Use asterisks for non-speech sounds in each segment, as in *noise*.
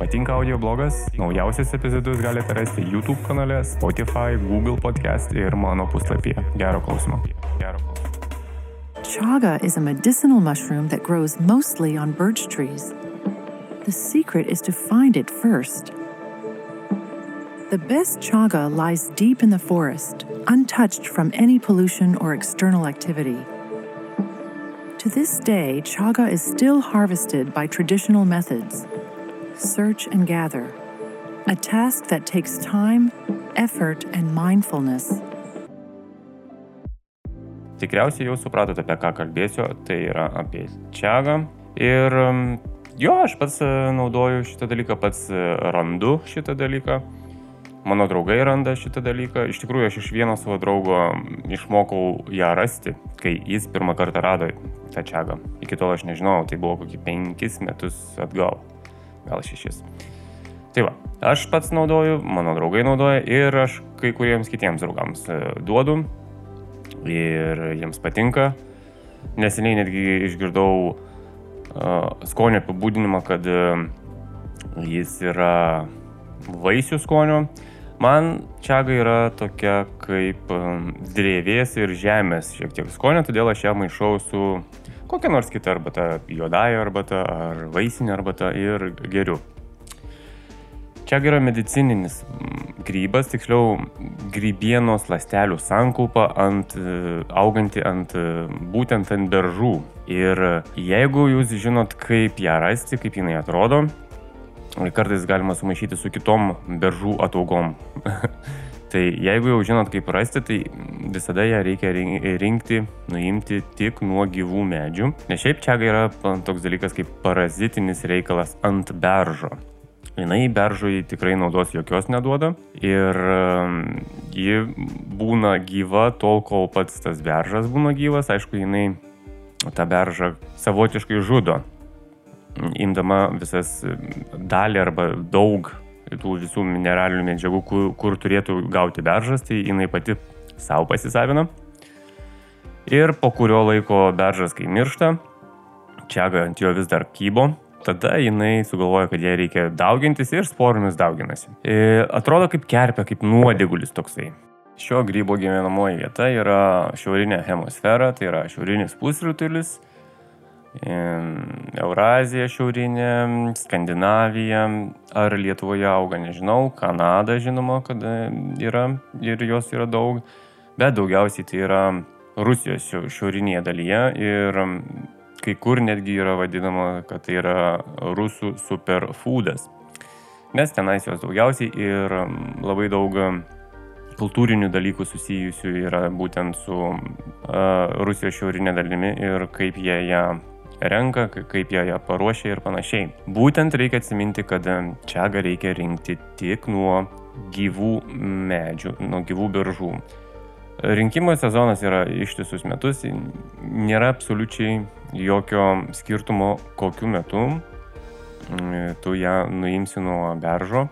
Patinka audio blogas? Naujausias epizodus galite rasti YouTube kanale, Spotify, Google podcast ir mano puslapyje. Gero klausimo. Gero. Chaga is a medicinal mushroom that grows mostly on birch trees. The secret is to find it first. The best chaga lies deep in the forest, untouched from any pollution or external activity. To this day, chaga is still harvested by traditional methods search and gather, a task that takes time, effort, and mindfulness. Tikriausiai jau supratote, apie ką kalbėsiu, tai yra apie čiagą. Ir um, jo, aš pats e, naudoju šitą dalyką, pats e, randu šitą dalyką. Mano draugai randa šitą dalyką. Iš tikrųjų, aš iš vieno savo draugo išmokau ją rasti, kai jis pirmą kartą rado tą čiagą. Iki tol aš nežinojau, tai buvo kokį penkis metus atgal, gal šešis. Tai va, aš pats naudoju, mano draugai naudoja ir aš kai kuriems kitiems draugams e, duodu ir jiems patinka. Neseniai netgi išgirdau uh, skonio apibūdinimą, kad uh, jis yra vaisių skonio. Man čiaga yra tokia kaip drėvės ir žemės šiek tiek skonio, todėl aš ją maišau su kokia nors kita arbata, juodąją arbatą ar vaisinę arbatą ir geriu. Čiaga yra medicininis grybas, tiksliau grybienos lastelių sankaupa ant, auganti ant, būtent ant beržų. Ir jeigu jūs žinot, kaip ją rasti, kaip jinai atrodo, kartais galima sumaišyti su kitom beržų ataugom. *laughs* tai jeigu jau žinot, kaip rasti, tai visada ją reikia rinkti, nuimti tik nuo gyvų medžių. Nes šiaip čia yra toks dalykas kaip parazitinis reikalas ant beržo. Jinai beržui tikrai naudos jokios neduoda ir ji būna gyva tol, kol pats tas beržas būna gyvas. Aišku, jinai tą beržą savotiškai žudo imdama visas dalį arba daug tų visų mineralinių medžiagų, kur, kur turėtų gauti beržas, tai jinai pati savo pasisavina. Ir po kurio laiko beržas, kai miršta, čiaga ant jo vis dar kybo, tada jinai sugalvoja, kad jai reikia daugintis ir sporomis dauginasi. E, atrodo kaip kerpė, kaip nuodėgulis toksai. Šio grybo gyvenamoji vieta yra šiaurinė hemisfera, tai yra šiaurinis pusrutulis Eurazija šiaurinė, Skandinavija, ar Lietuvoje auga, nežinau, Kanada žinoma, kad yra ir jos yra daug, bet daugiausiai tai yra Rusijos šiaurinėje dalyje. Ir kai kur netgi yra vadinama, kad tai yra rusų superfoodas. Nes tenais jos daugiausiai ir labai daug kultūrinių dalykų susijusių yra būtent su uh, Rusijos šiaurinė dalimi ir kaip jie ją renka, kaip jie ją paruošia ir panašiai. Būtent reikia atsiminti, kad čiagą reikia rinkti tik nuo gyvų medžių, nuo gyvų biržų. Rinkimo sezonas yra ištisus metus, nėra absoliučiai jokio skirtumo, kokiu metu tu ją nuimsi nuo beržo.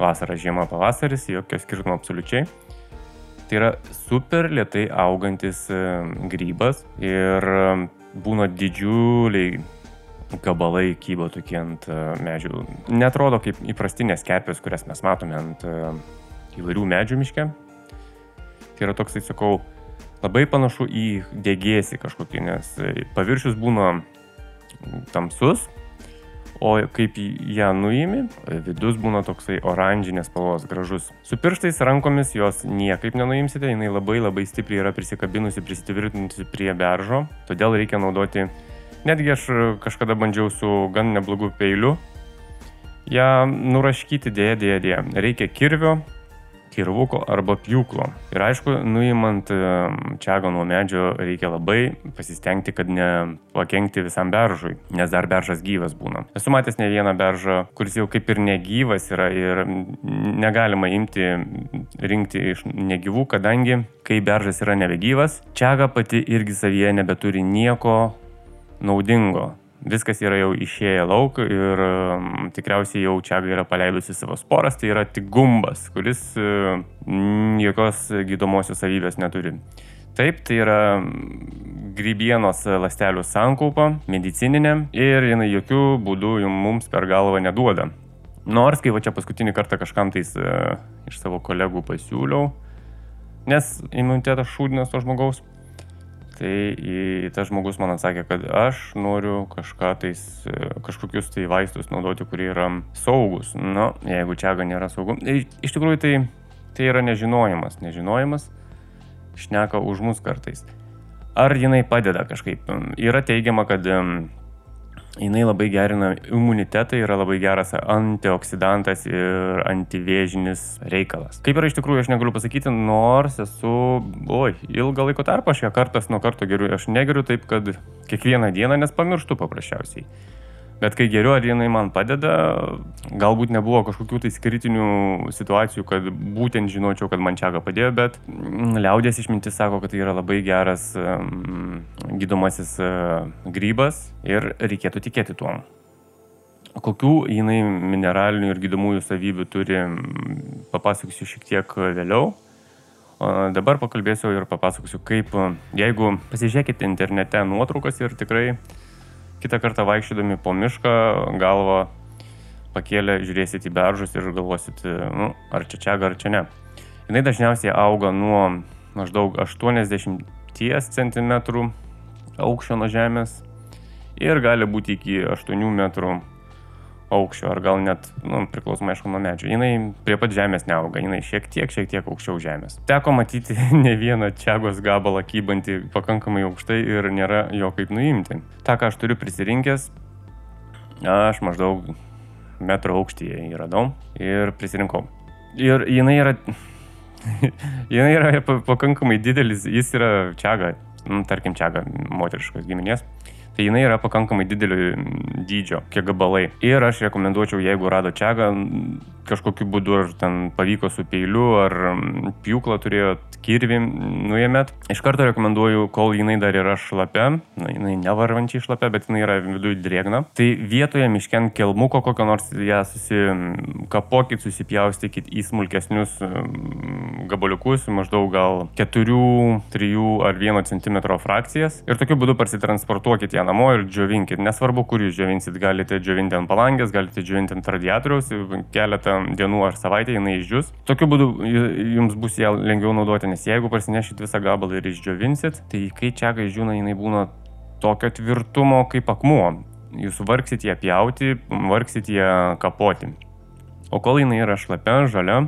Vasara, žiema, pavasaris, jokio skirtumo absoliučiai. Tai yra super lietai augantis grybas ir būna didžiuliai gabalai kybo tokie ant e, medžių. Netrodo kaip įprastinės kerpės, kurias mes matome ant e, įvairių medžių miške. Tai yra toksai, sakau, labai panašu į dėgėsi kažkokį, nes e, paviršius būna tamsus, o kaip ją nuimi, vidus būna toksai oranžinės spalvos gražus. Su pirštais rankomis jos niekaip nenuimsite, jinai labai labai stipriai yra prisikabinusi, prisitvirtinusi prie beržo, todėl reikia naudoti, netgi aš kažkada bandžiau su gan neblogu peiliu, ją nuraškyti dėja, dėja, dėja. Reikia kirvio, kirvuko arba pjūklo. Ir aišku, nuimant čiagą nuo medžio reikia labai pasistengti, kad nepakenkti visam beržui, nes dar beržas gyvas būna. Esu matęs ne vieną beržą, kuris jau kaip ir negyvas yra ir negalima imti, rinkti iš negyvų, kadangi kai beržas yra nebegyvas, čiaga pati irgi savyje nebeturi nieko naudingo viskas yra jau išėję lauk ir um, tikriausiai jau čia yra paleidusi savo sporas, tai yra tik gumbas, kuris uh, jokios gydomosios savybės neturi. Taip, tai yra grybienos lastelių sankaupa, medicininė ir jinai jokių būdų mums per galvą neduoda. Nors, kai va čia paskutinį kartą kažkam tais uh, iš savo kolegų pasiūliau, nes imunitetas šūdinas to žmogaus, tai tas žmogus man atsakė, kad aš noriu kažką tais, uh, kažkokius tai vaistus naudoti, kurie yra saugus. Na, jeigu čia nėra saugu. Iš tikrųjų, tai, tai yra nežinojimas. Nežinojimas šneka už mus kartais. Ar jinai padeda kažkaip? Yra teigiama, kad jinai labai gerina imunitetą, yra labai geras antioksidantas ir antivėžinis reikalas. Kaip yra iš tikrųjų, aš negaliu pasakyti, nors esu, oi, ilgą laiko tarpą aš ją kartas nuo karto geriu, aš negeriu taip, kad kiekvieną dieną, nes pamirštu paprasčiausiai. Bet kai geriau, ar jinai man padeda, galbūt nebuvo kažkokių tai kritinių situacijų, kad būtent žinočiau, kad man čiaga padėjo, bet liaudės išmintis sako, kad tai yra labai geras um, gydomasis uh, grybas ir reikėtų tikėti tuo. Kokių jinai mineralinių ir gydomųjų savybių turi, papasakosiu šiek tiek vėliau. Dabar pakalbėsiu ir papasakosiu, kaip, jeigu pasižiūrėkite internete nuotraukas ir tikrai uh, kitą kartą vaikščiodami po mišką galvą pakėlę žiūrėsit į beržus ir galvosit, nu, ar čia čia, ar čia ne. Jis dažniausiai auga nuo maždaug 80 cm aukščio nuo žemės ir gali būti iki 8 metrų aukščio, ar gal net, nu, priklausomai aišku nuo medžio. Jinai prie pat žemės neauga, jinai šiek tiek, šiek tiek aukščiau žemės. Teko matyti *laughs* ne vieną čiagos gabalą kybantį pakankamai aukštai ir nėra jo kaip nuimti. Ta, ką aš turiu prisirinkęs, aš maždaug metro aukštyje jį radau ir prisirinkau. Ir jinai yra, *laughs* jinai yra pakankamai didelis, jis yra čiaga, nu, tarkim, čiaga moteriškos giminės tai jinai yra pakankamai didelio dydžio, kiek gabalai. Ir aš rekomenduočiau, jeigu rado čiagą, kažkokiu būdu ar ten pavyko su peiliu, ar pjūklą turėjo kirvį nuėmėt, iš karto rekomenduoju, kol jinai dar yra šlapia, na, jinai nevarvančiai šlapia, bet jinai yra viduje drėgna, tai vietoje mišken kelmuko kokio nors ją susikapokit, susipjaustykit į smulkesnius gabaliukus, maždaug gal 4, 3 ar 1 cm frakcijas. Ir tokiu būdu parsitransportuokit ją namo ir džiovinkit. Nesvarbu, kur jūs džiovinsit, galite džiovinti ant palangės, galite džiovinti ant radiatoriaus, keletą dienų ar savaitę jinai išdžius. Tokiu būdu jums bus ją lengviau naudoti, nes jeigu parsinešit visą gabalą ir išdžiovinsit, tai kai čia kai žūna, jinai būna tokio tvirtumo kaip akmuo. Jūs vargsit ją pjauti, vargsit ją kapoti. O kol jinai yra šlapia, žalia,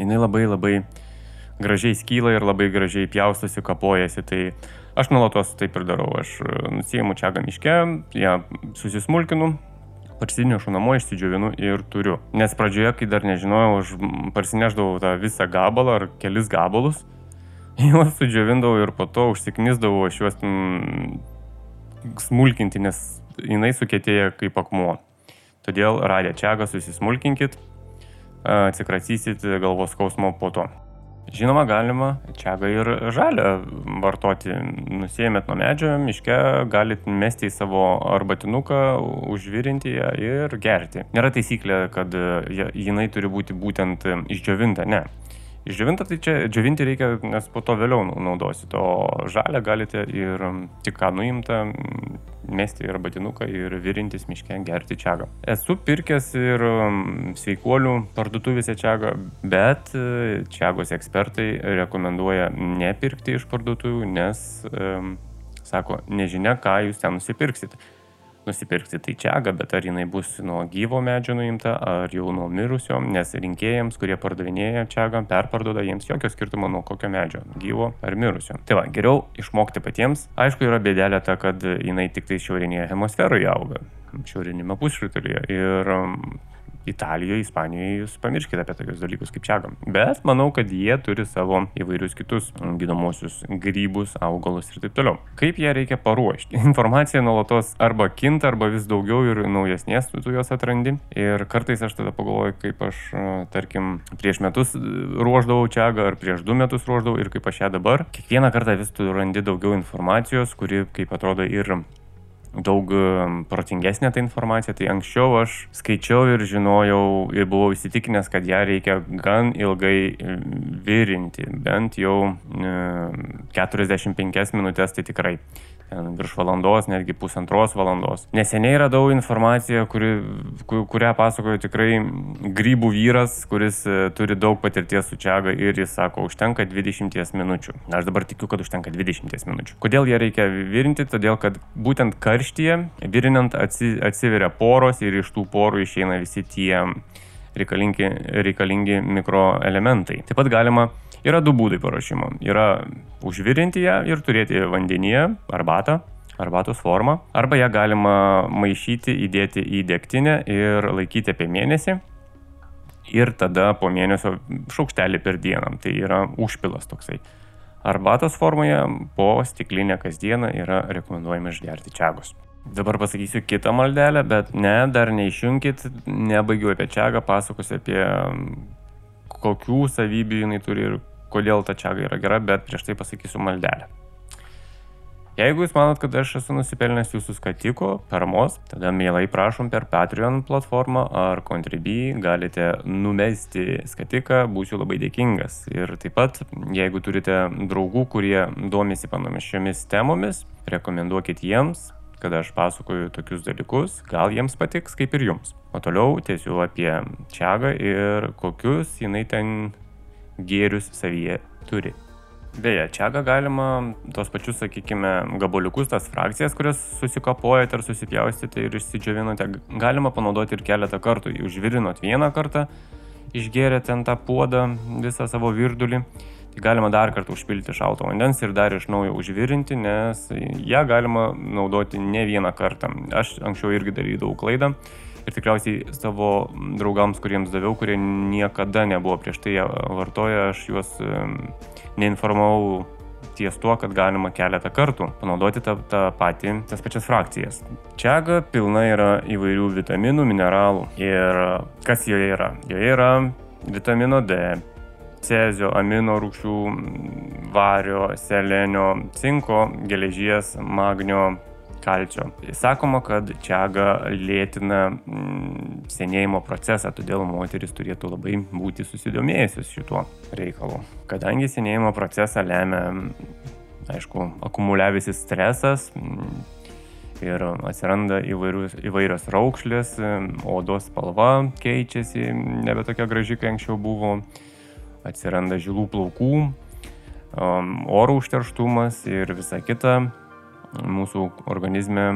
jinai labai labai gražiai skyla ir labai gražiai pjaustosi, kapojasi. Tai aš nuolatos taip ir darau. Aš nusijimu čia gamiškę, ją susismulkinu, parsinešu namo, išsidžiovinu ir turiu. Nes pradžioje, kai dar nežinojau, aš parsineždavau tą visą gabalą ar kelis gabalus, *laughs* juos sudžiovindavau ir po to užsiknisdavau aš juos mm, smulkinti, nes jinai sukėtėja kaip akmuo. Todėl radę čiagą susismulkinkit, atsikratysit galvos skausmo po to. Žinoma, galima čiagą ir žalę vartoti. Nusėmėt nuo medžio, miške galit mesti į savo arbatinuką, užvirinti ją ir gerti. Nėra taisyklė, kad jinai turi būti būtent išdžiovinta, ne. Išdžiovinta tai čia džiovinti reikia, nes po to vėliau naudosit, o žalę galite ir tik ką nuimtą mesti į arbatinuką ir virintis miške gerti čiagą. Esu pirkęs ir sveikuolių parduotuvėse čiagą, bet e, čiagos ekspertai rekomenduoja nepirkti iš parduotuvių, nes, um, sako, nežinia, ką jūs ten nusipirksit nusipirkti tai čiagą, bet ar jinai bus nuo gyvo medžio nuimta, ar jau nuo mirusio, nes rinkėjams, kurie pardavinėja čiagą, perparduoda jiems jokio skirtumo nuo kokio medžio - gyvo ar mirusio. Tai va, geriau išmokti patiems. Aišku, yra bėdelė ta, kad jinai tik tai šiaurinėje hemisferoje auga, šiaurinėme pusrutulyje. Ir Italijoje, Ispanijoje jūs pamirškite apie tokius dalykus kaip čiagam. Bet manau, kad jie turi savo įvairius kitus gydomosius grybus, augalus ir taip toliau. Kaip ją reikia paruošti? *laughs* Informacija nuolatos arba kinta, arba vis daugiau ir naujesnės tu jos atrandi. Ir kartais aš tada pagalvoju, kaip aš, tarkim, prieš metus ruoždavau čiagą ar prieš du metus ruoždavau ir kaip aš ją dabar. Kiekvieną kartą vis tu randi daugiau informacijos, kuri, kaip atrodo, ir daug protingesnė ta informacija, tai anksčiau aš skaičiau ir žinojau ir buvau įsitikinęs, kad ją reikia gan ilgai virinti, bent jau 45 minutės tai tikrai. Virš valandos, netgi pusantros valandos. Neseniai radau informaciją, kuri, kurią pasakojo tikrai grybų vyras, kuris e, turi daug patirties su čiaga ir jis sako, užtenka 20 minučių. Aš dabar tikiu, kad užtenka 20 minučių. Kodėl ją reikia virinti? Todėl, kad būtent karštyje virinant atsiveria poros ir iš tų porų išeina visi tie reikalingi, reikalingi mikroelementai. Taip pat galima Yra du būdai paruošimo. Yra užvirinti ją ir turėti vandenyje arbatą, arbatos formą. Arba ją galima maišyti, įdėti į degtinę ir laikyti apie mėnesį. Ir tada po mėnesio šaukštelį per dieną. Tai yra užpilas toksai. Arbatos formoje po stiklinę kasdieną yra rekomenduojama išgerti čiagus. Dabar pasakysiu kitą maldelę, bet ne, dar neišjunkit, nebaigiu apie čiagą, pasakosiu apie kokių savybių jinai turi ir kodėl ta čiaga yra gera, bet prieš tai pasakysiu maldelę. Jeigu jūs manot, kad aš esu nusipelnęs jūsų skatiko paramos, tada mielai prašom per Patreon platformą ar Contribui galite numesti skatiką, būsiu labai dėkingas. Ir taip pat, jeigu turite draugų, kurie domisi panašiomis temomis, rekomenduokit jiems, kad aš pasakoju tokius dalykus, gal jiems patiks kaip ir jums. O toliau tiesiu apie čiagą ir kokius jinai ten gėrius savyje turi. Beje, čia galima tos pačius, sakykime, gabaliukus, tas frakcijas, kurias susikapojate ar susipjaustėte ir išsidžiovinote, galima panaudoti ir keletą kartų. Užvirinot vieną kartą, išgėrėte ten tą puodą, visą savo virdulį, tai galima dar kartą užpilti šalto vandens ir dar iš naujo užvirinti, nes ją galima naudoti ne vieną kartą. Aš anksčiau irgi darydavau klaidą ir tikriausiai savo draugams, kuriems daviau, kurie niekada nebuvo prieš tai vartoję, aš juos neinformavau ties tuo, kad galima keletą kartų panaudoti tą, tą patį, tas pačias frakcijas. Čiaga pilna yra įvairių vitaminų, mineralų ir kas joje yra? Joje yra vitamino D, cezio, amino rūgščių, vario, selenio, cinko, geležies, magnio, kalcio. Sakoma, kad čiaga lėtina mm, senėjimo procesą, todėl moteris turėtų labai būti susidomėjusios šituo reikalu. Kadangi senėjimo procesą lemia, aišku, akumuliavęsis stresas, mm, ir atsiranda įvairius, įvairios raukšlės, odos spalva keičiasi, nebe tokia graži, kai anksčiau buvo, atsiranda žilų plaukų, oro užterštumas ir visa kita mūsų organizme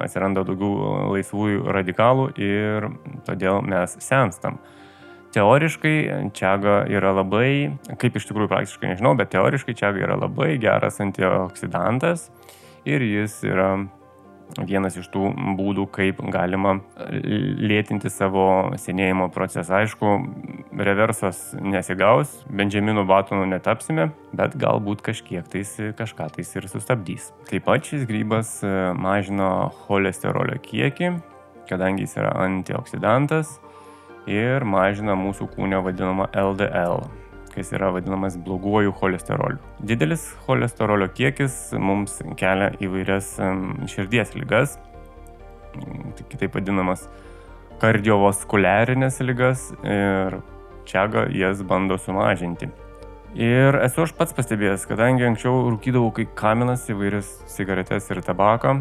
atsiranda daugiau laisvųjų radikalų ir todėl mes senstam. Teoriškai čiaga yra labai, kaip iš tikrųjų praktiškai nežinau, bet teoriškai čiaga yra labai geras antioksidantas ir jis yra vienas iš tų būdų, kaip galima lėtinti savo senėjimo procesą. Aišku, reversas nesigaus, Benjamino Batonu netapsime, bet galbūt kažkiek tais kažką tais ir sustabdys. Taip pat šis grybas e, mažina cholesterolio kiekį, kadangi jis yra antioksidantas ir mažina mūsų kūnio vadinamą LDL kas yra vadinamas bloguoju cholesteroliu. Didelis cholesterolio kiekis mums kelia įvairias širdies lygas, kitaip vadinamas kardiovaskuliarinės lygas ir čiaga jas bando sumažinti. Ir esu aš pats pastebėjęs, kadangi anksčiau rūkydavau kaip kaminas įvairias cigaretes ir tabaką,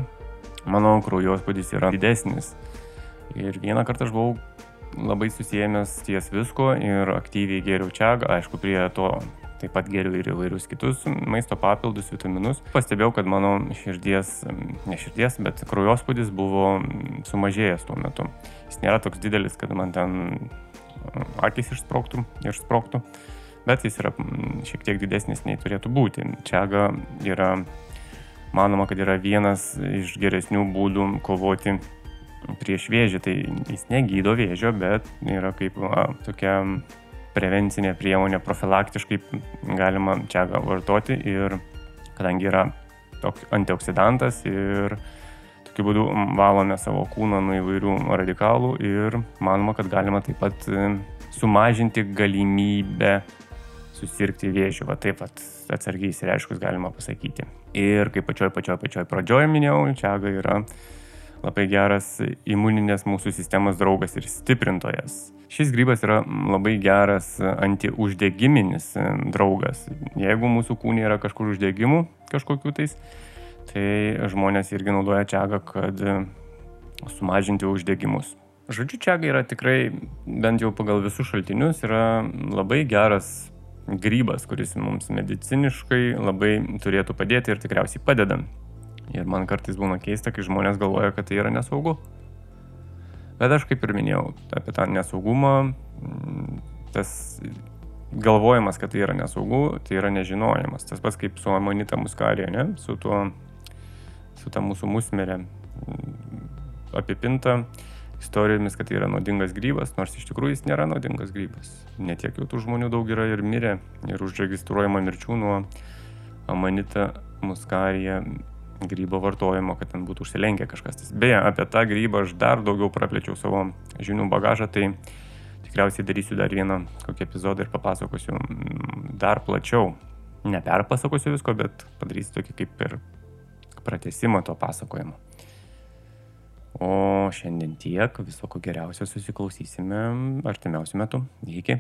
mano kraujospūdis yra didesnis. Ir vieną kartą aš buvau labai susijęs ties visko ir aktyviai geriau čia, aišku, prie to taip pat geriau ir įvairius kitus maisto papildus, vitaminus. Pastebėjau, kad mano širdies, ne širdies, bet kraujospūdis buvo sumažėjęs tuo metu. Jis nėra toks didelis, kad man ten akis išsproktų, išsproktų, bet jis yra šiek tiek didesnis nei turėtų būti. Čiaga yra, manoma, kad yra vienas iš geresnių būdų kovoti prieš vėžį, tai jis negydo vėžio, bet yra kaip va, tokia prevencinė priemonė, profilaktiškai galima čia vartoti ir kadangi yra toks antioksidantas ir tokiu būdu valome savo kūną nuo įvairių radikalų ir manoma, kad galima taip pat e, sumažinti galimybę susirgti vėžiu, va taip pat atsargiai įsireiškus galima pasakyti. Ir kaip pačioj pačioj pačioj pradžioj minėjau, čia yra labai geras imuninės mūsų sistemos draugas ir stiprintojas. Šis grybas yra labai geras antiuždegiminis draugas. Jeigu mūsų kūnė yra kažkur uždegimų kažkokiu tais, Tai žmonės irgi naudoja čiagą, kad sumažinti uždegimus. Žodžiu, čiaga yra tikrai, bent jau pagal visus šaltinius, yra labai geras grybas, kuris mums mediciniškai labai turėtų padėti ir tikriausiai padeda. Ir man kartais būna keista, kai žmonės galvoja, kad tai yra nesaugu. Bet aš kaip ir minėjau apie tą nesaugumą, tas galvojimas, kad tai yra nesaugu, tai yra nežinojimas. Tas pats kaip su amonita muskarė, ne? su, tuo, su ta mūsų musmerė apipinta istorijomis, kad tai yra naudingas grybas, nors iš tikrųjų jis nėra naudingas grybas. Netiek jau tų žmonių daug yra ir mirė, ir užregistruojama mirčių nuo amanita muskarija grybo vartojimo, kad ten būtų užsilenkę kažkas. Beje, apie tą grybą aš dar daugiau praplėčiau savo žinių bagažą, tai tikriausiai darysiu dar vieną kokį epizodą ir papasakosiu dar plačiau. Neperpasakosiu visko, bet padarysiu tokį kaip ir pratesimą to pasakojimo. O šiandien tiek, viso ko geriausio susiklausysime artimiausiu metu. Iki.